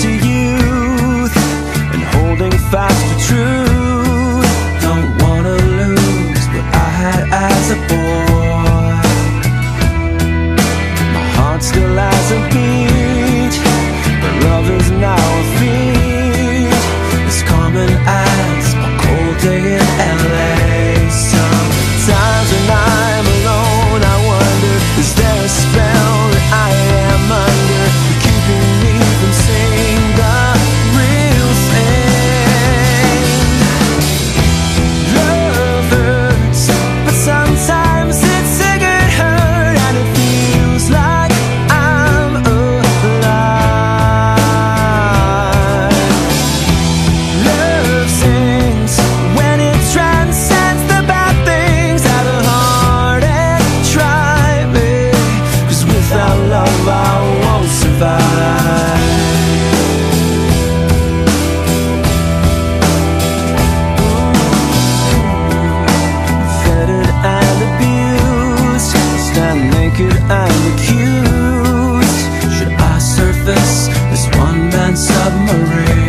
to youth and holding fast to truth. Don't wanna lose what I had as a boy. Am accused Should I surface this one-man submarine?